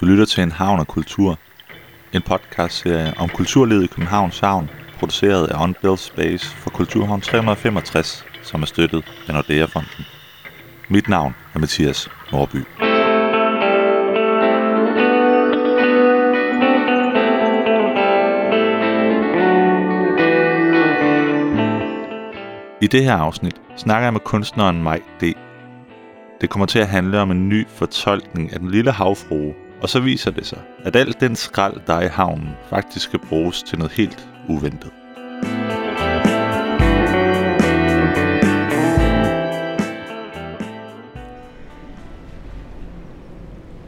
Du lytter til En Havn og Kultur, en podcastserie om kulturlivet i Københavns Havn, produceret af Unbuilt Space for Kulturhavn 365, som er støttet af Nordea-fonden. Mit navn er Mathias Norby. I det her afsnit snakker jeg med kunstneren Maj D. Det kommer til at handle om en ny fortolkning af den lille havfrue, og så viser det sig, at alt den skrald, der er i havnen, faktisk skal bruges til noget helt uventet.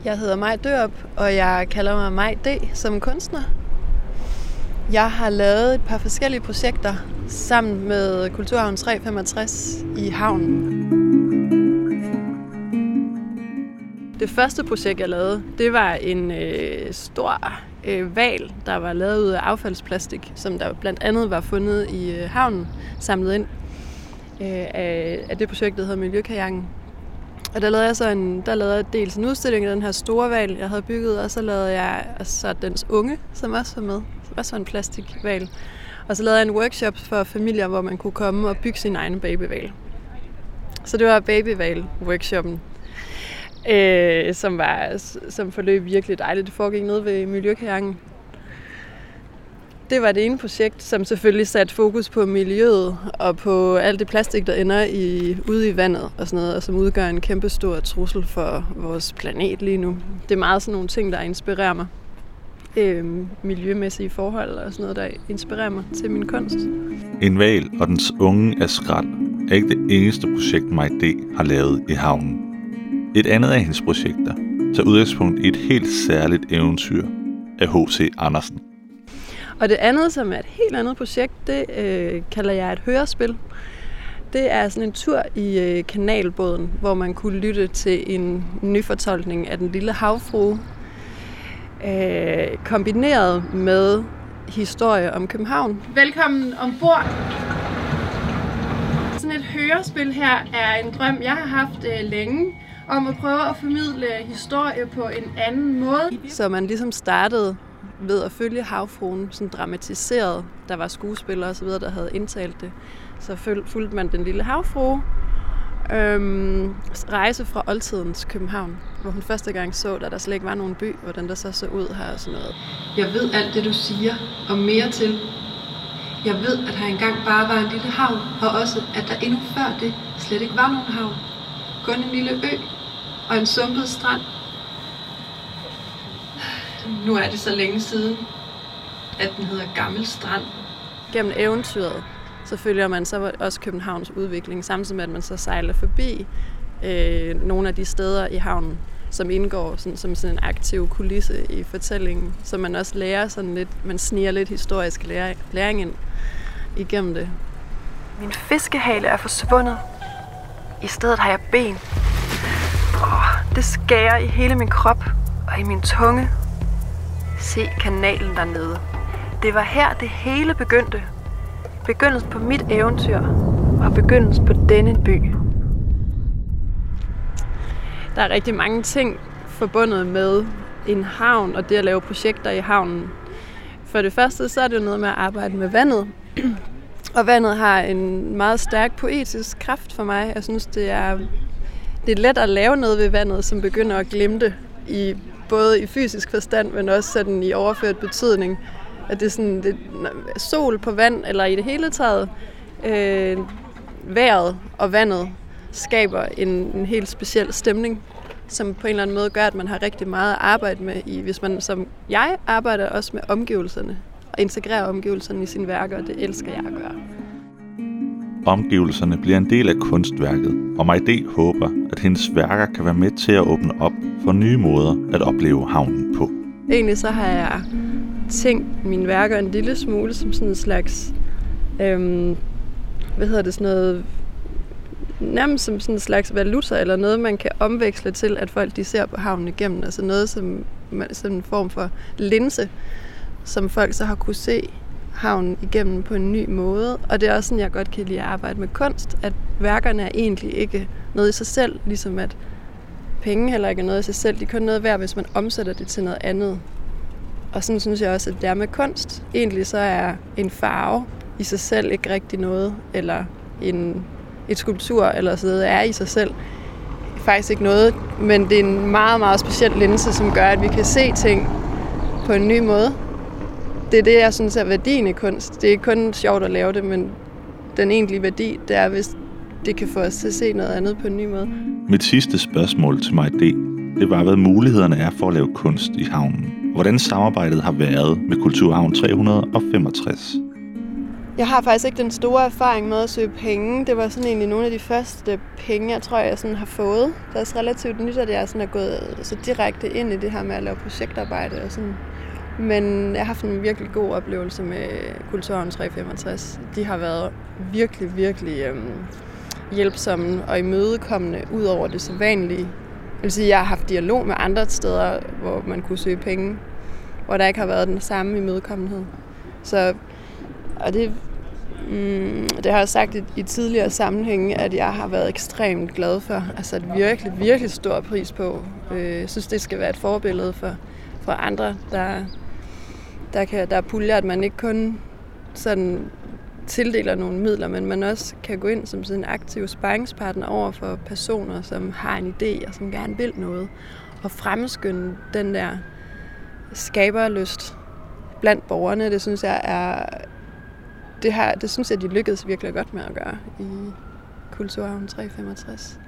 Jeg hedder Maj Dørup, og jeg kalder mig Maj D. som kunstner. Jeg har lavet et par forskellige projekter sammen med Kulturhavn 365 i havnen. Det første projekt, jeg lavede, det var en øh, stor øh, val, der var lavet ud af affaldsplastik, som der blandt andet var fundet i øh, havnen, samlet ind øh, af, af det projekt, der hedder Miljøkajangen. Og der lavede jeg så en, der lavede jeg dels en udstilling af den her store val, jeg havde bygget, og så lavede jeg så dens unge, som også var med, som også var en plastikval. Og så lavede jeg en workshop for familier, hvor man kunne komme og bygge sin egen babyval. Så det var babyval-workshoppen, øh, som, var, som forløb virkelig dejligt. Det foregik nede ved Miljøkajakken. Det var det ene projekt, som selvfølgelig satte fokus på miljøet og på alt det plastik, der ender i, ude i vandet og sådan noget, og som udgør en kæmpe stor trussel for vores planet lige nu. Det er meget sådan nogle ting, der inspirerer mig. Øh, miljømæssige forhold og sådan noget, der inspirerer mig til min kunst. En val og dens unge er skrald er ikke det eneste projekt, mig D. har lavet i havnen. Et andet af hendes projekter tager udgangspunkt i et helt særligt eventyr af H.C. Andersen. Og det andet, som er et helt andet projekt, det øh, kalder jeg et hørespil. Det er sådan en tur i øh, kanalbåden, hvor man kunne lytte til en nyfortolkning af Den Lille Havfrue, øh, kombineret med historie om København. Velkommen ombord. Sådan et hørespil her er en drøm, jeg har haft øh, længe, om at prøve at formidle historie på en anden måde. Så man ligesom startede ved at følge havfruen, sådan dramatiseret. Der var skuespillere osv., der havde indtalt det. Så fulgte man den lille havfrue, øhm, rejse fra oldtidens København, hvor hun første gang så, at der slet ikke var nogen by, hvordan der så så ud her og sådan noget. Jeg ved alt det, du siger, og mere til. Jeg ved, at her engang bare var en lille havn, og også, at der endnu før det slet ikke var nogen havn. Kun en lille ø og en sumpet strand. Nu er det så længe siden, at den hedder Gammel Strand. Gennem eventyret, så følger man så også Københavns udvikling, samtidig med, at man så sejler forbi øh, nogle af de steder i havnen, som indgår sådan, som sådan en aktiv kulisse i fortællingen, så man også lærer sådan lidt, man sniger lidt historisk læring, læring ind igennem det. Min fiskehale er forsvundet. I stedet har jeg ben. Det skærer i hele min krop og i min tunge. Se kanalen dernede. Det var her, det hele begyndte. Begyndelsen på mit eventyr og begyndelsen på denne by. Der er rigtig mange ting forbundet med en havn og det at lave projekter i havnen. For det første, så er det jo noget med at arbejde med vandet. Og vandet har en meget stærk poetisk kraft for mig. Jeg synes, det er, det er let at lave noget ved vandet, som begynder at glimte i både i fysisk forstand, men også sådan i overført betydning. At det er sådan det, sol på vand, eller i det hele taget, øh, vejret og vandet skaber en, en helt speciel stemning, som på en eller anden måde gør, at man har rigtig meget at arbejde med, i, hvis man som jeg arbejder også med omgivelserne, og integrerer omgivelserne i sine værker, og det elsker jeg at gøre. Omgivelserne bliver en del af kunstværket, og Majde håber, at hendes værker kan være med til at åbne op for nye måder at opleve havnen på. Egentlig så har jeg tænkt mine værker en lille smule som sådan en slags, øhm, hvad hedder det, sådan noget, nærmest som sådan en slags valuta, eller noget, man kan omveksle til, at folk de ser på havnen igennem. Altså noget som, som en form for linse, som folk så har kunne se havnen igennem på en ny måde. Og det er også sådan, jeg godt kan lide at arbejde med kunst, at værkerne er egentlig ikke noget i sig selv, ligesom at penge heller ikke er noget i sig selv. De er kun noget værd, hvis man omsætter det til noget andet. Og sådan synes jeg også, at det er med kunst. Egentlig så er en farve i sig selv ikke rigtig noget, eller en, et skulptur eller sådan noget er i sig selv faktisk ikke noget, men det er en meget, meget speciel linse, som gør, at vi kan se ting på en ny måde. Det er det, jeg synes er værdien i kunst. Det er ikke kun sjovt at lave det, men den egentlige værdi, det er, hvis det kan få os til at se noget andet på en ny måde. Mit sidste spørgsmål til mig det, det var, hvad mulighederne er for at lave kunst i havnen. Hvordan samarbejdet har været med Kulturhavn 365. Jeg har faktisk ikke den store erfaring med at søge penge. Det var sådan egentlig nogle af de første penge, jeg tror, jeg sådan har fået. Det er også relativt nyt, at jeg sådan er gået så direkte ind i det her med at lave projektarbejde og sådan. Men jeg har haft en virkelig god oplevelse med Kulturen 365. De har været virkelig, virkelig øhm, hjælpsomme og imødekommende ud over det sædvanlige. Jeg vil sige, jeg har haft dialog med andre steder, hvor man kunne søge penge, hvor der ikke har været den samme imødekommenhed. Så, og det, mm, det har jeg sagt i, i tidligere sammenhænge, at jeg har været ekstremt glad for. Altså et virkelig, virkelig stor pris på. Øh, jeg synes, det skal være et forbillede for, for andre, der, der, kan, der er puljer, at man ikke kun sådan tildeler nogle midler, men man også kan gå ind som sådan en aktiv sparringspartner over for personer, som har en idé og som gerne vil noget, og fremskynde den der skaberlyst blandt borgerne. Det synes jeg er det, her, det synes jeg, de lykkedes virkelig godt med at gøre i Kulturarven 365.